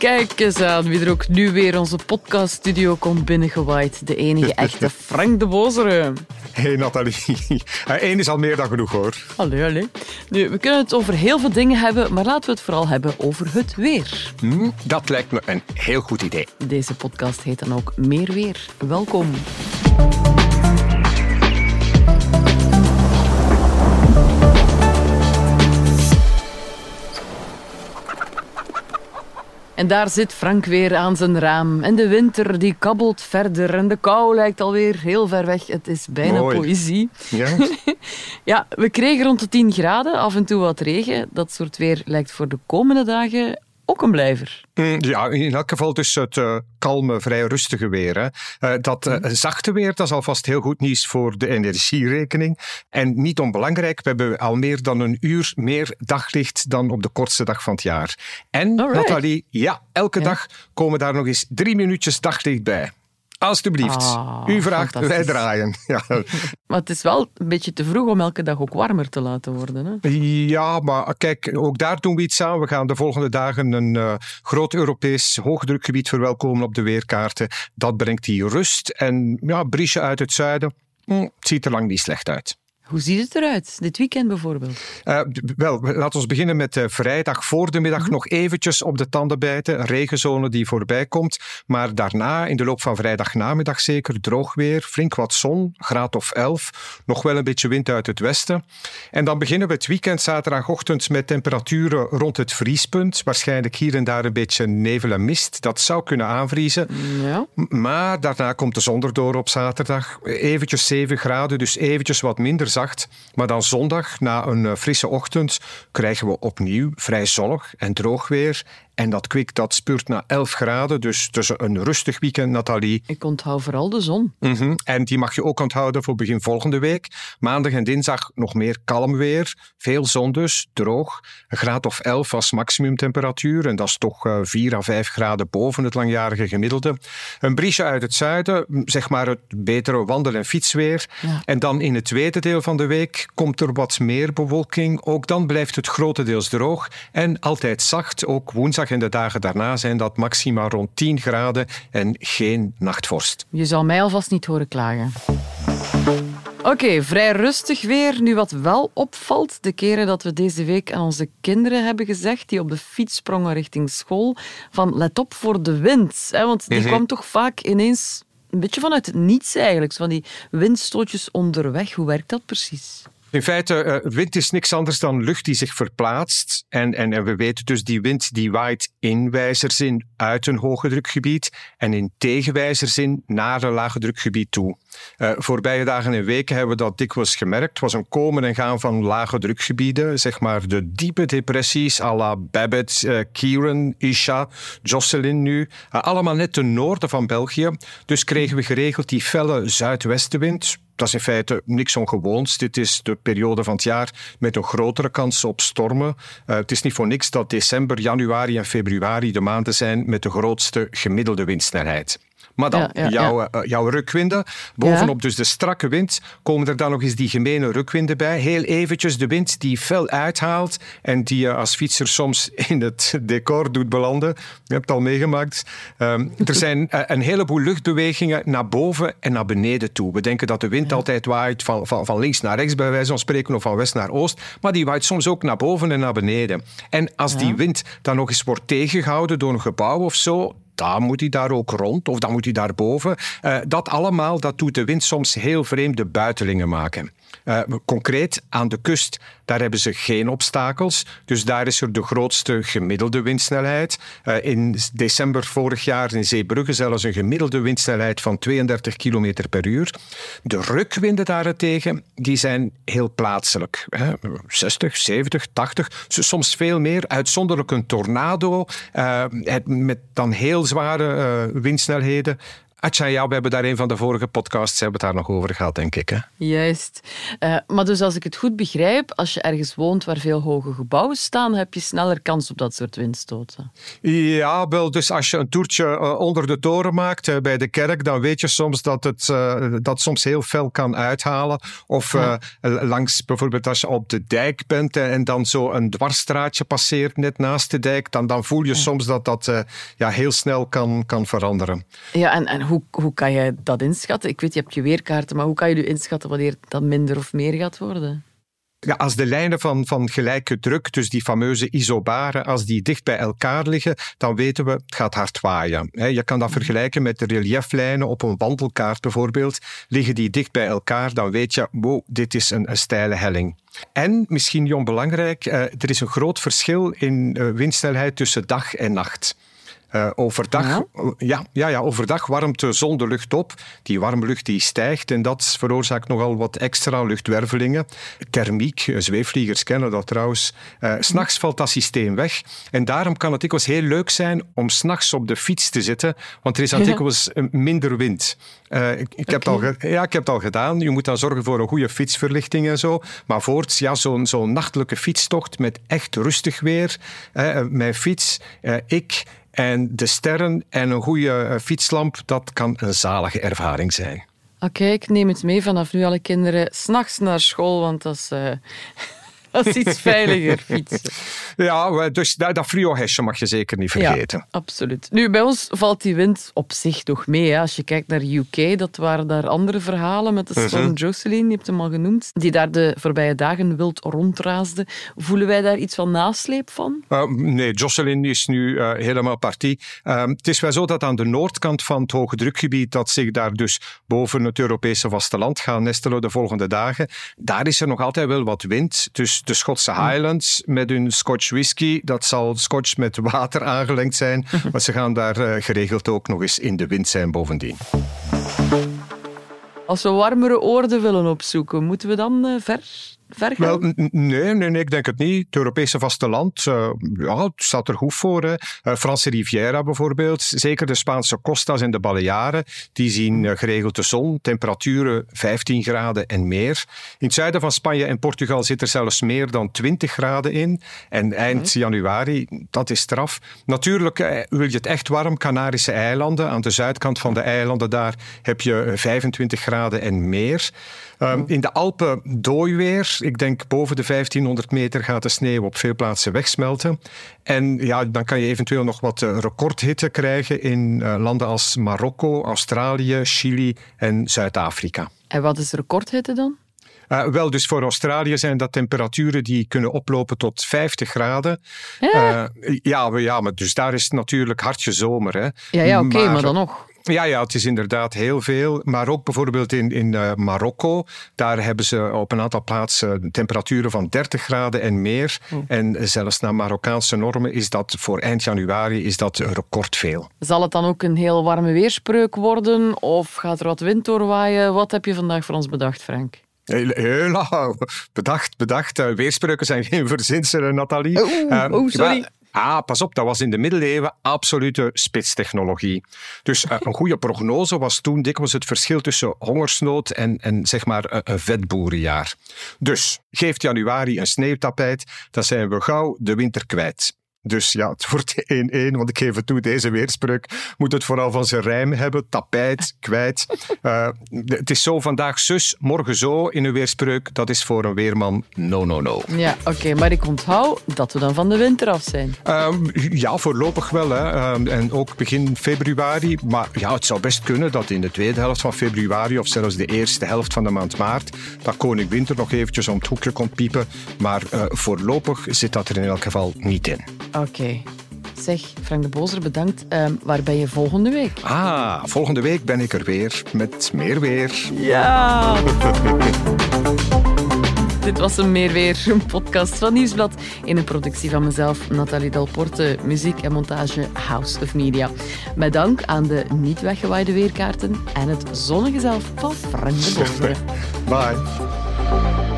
Kijk eens aan wie er ook nu weer onze podcaststudio komt binnengewaaid. De enige echte Frank de Bozere. Hey Nathalie. Eén is al meer dan genoeg hoor. Allee, allee. Nu, we kunnen het over heel veel dingen hebben, maar laten we het vooral hebben over het weer. Hm, dat lijkt me een heel goed idee. Deze podcast heet dan ook Meer Weer. Welkom. En daar zit Frank weer aan zijn raam. En de winter die kabbelt verder. En de kou lijkt alweer heel ver weg. Het is bijna Mooi. poëzie. Ja? Ja, we kregen rond de 10 graden, af en toe wat regen. Dat soort weer lijkt voor de komende dagen ook een blijver. Hm, ja, in elk geval dus het eh, kalme, vrij rustige weer. Hè. Eh, dat eh, zachte weer, dat is alvast heel goed nieuws voor de energierekening. En niet onbelangrijk, we hebben al meer dan een uur meer daglicht dan op de kortste dag van het jaar. En, Alright. Nathalie, ja, elke Ja. dag komen daar nog eens drie minuutjes daglicht bij. Alsjeblieft. Ah, U vraagt, wij draaien. Ja. Maar het is wel een beetje te vroeg om elke dag ook warmer te laten worden. Hè? Ja, maar kijk, ook daar doen we iets aan. We gaan de volgende dagen een eh, groot Europees hoogdrukgebied verwelkomen op de weerkaarten. Dat brengt die rust en ja, briesje uit het zuiden. Hm, het ziet er lang niet slecht uit. Hoe ziet het eruit? Dit weekend bijvoorbeeld. Eh, wel, laten we beginnen met eh, vrijdag voor de middag nog eventjes op de tanden bijten. Een regenzone die voorbij komt. Maar daarna, in de loop van vrijdagnamiddag zeker, droog weer, flink wat zon, graad of 11. Nog wel een beetje wind uit het westen. En dan beginnen we het weekend zaterdagochtend met temperaturen rond het vriespunt. Waarschijnlijk hier en daar een beetje nevel en mist. Dat zou kunnen aanvriezen. Ja. Maar daarna komt de zon erdoor op zaterdag. Eventjes 7 graden, dus eventjes wat minder Maar dan zondag, na een eh, frisse ochtend, krijgen we opnieuw vrij zonnig en droog weer. En dat kwik dat spuurt naar 11 graden. Dus tussen een rustig weekend, Nathalie. Ik onthoud vooral de zon. Mhm. En die mag je ook onthouden voor begin volgende week. Maandag en dinsdag nog meer kalm weer. Veel zon dus, droog. Een graad of 11 als maximumtemperatuur. En dat is toch eh, 4 à 5 graden boven het langjarige gemiddelde. Een briesje uit het zuiden, zeg maar het betere wandel- en fietsweer. Ja. En dan in het tweede deel van de week komt er wat meer bewolking. Ook dan blijft het grotendeels droog en altijd zacht. Ook woensdag en de dagen daarna zijn dat maxima rond 10 graden en geen nachtvorst. Je zal mij alvast niet horen klagen. Oké, vrij rustig weer. Nu wat wel opvalt, de keren dat we deze week aan onze kinderen hebben gezegd, die op de fiets sprongen richting school, van let op voor de wind. Hè, want die Mhm. kwam toch vaak ineens een beetje vanuit het niets eigenlijk. Van die windstootjes onderweg. Hoe werkt dat precies? In feite, eh, wind is niks anders dan lucht die zich verplaatst. En, en, en we weten dus, die wind die waait in wijzerzin uit een hoge drukgebied en in tegenwijzerzin naar een lage drukgebied toe. Eh, voorbije dagen en weken hebben we dat dikwijls gemerkt. Het was een komen en gaan van lage drukgebieden, zeg maar de diepe depressies à la Babbitt, eh, Kieran, Isha, Jocelyn nu. Allemaal net ten noorden van België. Dus kregen we geregeld die felle zuidwestenwind. Dat is in feite niks ongewoons. Dit is de periode van het jaar met een grotere kans op stormen. Eh, het is niet voor niks dat december, januari en februari de maanden zijn met de grootste gemiddelde windsnelheid. Maar dan, Ja, ja, jouw, eh, jouw rukwinden. Bovenop dus de strakke wind komen er dan nog eens die gemene rukwinden bij. Heel eventjes de wind die fel uithaalt en die je als fietser soms in het decor doet belanden. Je hebt het al meegemaakt. Ehm, er zijn eh, een heleboel luchtbewegingen naar boven en naar beneden toe. We denken dat de wind altijd waait van, van, van links naar rechts, bij wijze van spreken, of van west naar oost. Maar die waait soms ook naar boven en naar beneden. En als die wind dan nog eens wordt tegengehouden door een gebouw of zo, dan moet hij daar ook rond of dan moet hij daar boven. Eh, dat allemaal, dat doet de wind soms heel vreemde buitelingen maken. Eh, concreet aan de kust, daar hebben ze geen obstakels. Dus daar is er de grootste gemiddelde windsnelheid. Eh, in december vorig jaar in Zeebrugge zelfs een gemiddelde windsnelheid van 32 km per uur. De rukwinden daarentegen, die zijn heel plaatselijk. Hè. 60, 70, 80, soms veel meer. Uitzonderlijk een tornado het- met dan heel zware windsnelheden. Atja, ja, we hebben daar een van de vorige podcasts hebben het daar nog over gehad, denk ik. Hè? Juist. Uh, maar dus als ik het goed begrijp, als je ergens woont waar veel hoge gebouwen staan, heb je sneller kans op dat soort windstoten. Ja, wel, dus als je een toertje uh, onder de toren maakt uh, bij de kerk, dan weet je soms dat het dat soms heel fel kan uithalen. Of ja. langs, bijvoorbeeld als je op de dijk bent en dan zo een dwarsstraatje passeert net naast de dijk, dan, dan voel je ja. soms dat dat ja, heel snel kan, kan veranderen. Ja, en, en hoe, hoe kan je dat inschatten? Ik weet, je hebt je weerkaarten, maar hoe kan je nu inschatten wanneer dat minder of meer gaat worden? Ja, als de lijnen van, van gelijke druk, dus die fameuze isobaren, als die dicht bij elkaar liggen, dan weten we, het gaat hard waaien. Je kan dat vergelijken met de relieflijnen op een wandelkaart bijvoorbeeld. Liggen die dicht bij elkaar, dan weet je, wow, dit is een, steile helling. En, misschien niet onbelangrijk, eh, er is een groot verschil in eh, windstijlheid tussen dag en nacht. Uh, overdag, ja? ja? Ja, ja, overdag warmt de zon de lucht op. Die warme lucht die stijgt en dat veroorzaakt nogal wat extra luchtwervelingen. Thermiek, eh, zweefvliegers kennen dat trouwens. Uh, S'nachts valt dat systeem weg. En daarom kan het dikwijls heel leuk zijn om s'nachts op de fiets te zitten, want er is dan dikwijls minder wind. Ik, ik, heb al ja, ik heb het al gedaan. Je moet dan zorgen voor een goede fietsverlichting en zo. Maar voorts, ja, zo'n zo'n nachtelijke fietstocht met echt rustig weer. Mijn fiets, ik en de sterren en een goede eh, fietslamp, dat kan een zalige ervaring zijn. Oké, ik neem het mee vanaf nu alle kinderen s'nachts naar school, want dat is... Uh Dat is iets veiliger fietsen. Ja, dus dat, dat frio-hesje mag je zeker niet vergeten. Ja, absoluut. Nu, bij ons valt die wind op zich toch mee. Hè. Als je kijkt naar UK, dat waren daar andere verhalen met de storm Jocelyn, je hebt hem al genoemd, die daar de voorbije dagen wild rondraasde. Voelen wij daar iets van nasleep van? Uh, nee, Jocelyn is nu uh, helemaal partie. Uh, het is wel zo dat aan de noordkant van het hoge drukgebied, dat zich daar dus boven het Europese vasteland gaat nestelen de volgende dagen, daar is er nog altijd wel wat wind. Dus de Schotse Highlands met hun Scotch whisky. Dat zal Scotch met water aangelengd zijn, maar ze gaan daar uh, geregeld ook nog eens in de wind zijn bovendien. Als we warmere oorden willen opzoeken, moeten we dan uh, ver Wel, nee, nee, nee, ik denk het niet. Het Europese vasteland, uh, ja, het staat er goed voor. Hè. Uh, Franse Riviera bijvoorbeeld, zeker de Spaanse Costas en de Balearen, die zien uh, geregeld de zon, temperaturen 15 graden en meer. In het zuiden van Spanje en Portugal zit er zelfs meer dan 20 graden in. En eind januari, dat is straf. Natuurlijk wil je het echt warm, Canarische eilanden. Aan de zuidkant van de eilanden daar heb je 25 graden en meer. Um, in de Alpen dooiweer. Ik denk boven de 1500 meter gaat de sneeuw op veel plaatsen wegsmelten. En ja, dan kan je eventueel nog wat uh, recordhitte krijgen in uh, landen als Marokko, Australië, Chili en Zuid-Afrika. En wat is recordhitte dan? Uh, wel, dus voor Australië zijn dat temperaturen die kunnen oplopen tot 50 graden. Ja, uh, ja, ja maar dus daar is het natuurlijk hartje zomer. Hè. Ja, ja oké, okay, maar, maar dan nog. Ja, ja, het is inderdaad heel veel. Maar ook bijvoorbeeld in, in uh, Marokko, daar hebben ze op een aantal plaatsen temperaturen van 30 graden en meer. Oh. En zelfs naar Marokkaanse normen is dat voor eind januari is dat recordveel. Zal het dan ook een heel warme weerspreuk worden? Of gaat er wat wind doorwaaien? Wat heb je vandaag voor ons bedacht, Frank? Heel, bedacht, bedacht. Weerspreuken zijn geen verzinselen, Nathalie. Oeh, oh, sorry. Ah, pas op, dat was in de middeleeuwen absolute spitstechnologie. Dus uh, een goede prognose was toen dikwijls het verschil tussen hongersnood en, en zeg maar een, een vetboerenjaar. Dus geeft januari een sneeuwtapijt, dan zijn we gauw de winter kwijt. Dus ja, het wordt 1-1, want ik geef het toe, deze weerspreuk moet het vooral van zijn rijm hebben. Tapijt, kwijt. Uh, het is zo vandaag zus, morgen zo in een weerspreuk. Dat is voor een weerman no, no, no. Ja, oké, okay, maar ik onthoud dat we dan van de winter af zijn. Um, ja, voorlopig wel. Hè. Um, en ook begin februari. Maar ja, het zou best kunnen dat in de tweede helft van februari of zelfs de eerste helft van de maand maart dat koning winter nog eventjes om het hoekje komt piepen. Maar uh, voorlopig zit dat er in elk geval niet in. Oké. Okay. Zeg, Frank de Bozer, bedankt. Um, waar ben je volgende week? Ah, volgende week ben ik er weer met meer weer. Ja! Dit was een Meer Weer, een podcast van Nieuwsblad in een productie van mezelf, Nathalie Delporte, muziek en montage House of Media. Met dank aan de niet weggewaaide weerkaarten en het zonnige zelf van Frank de Bozer. Bye.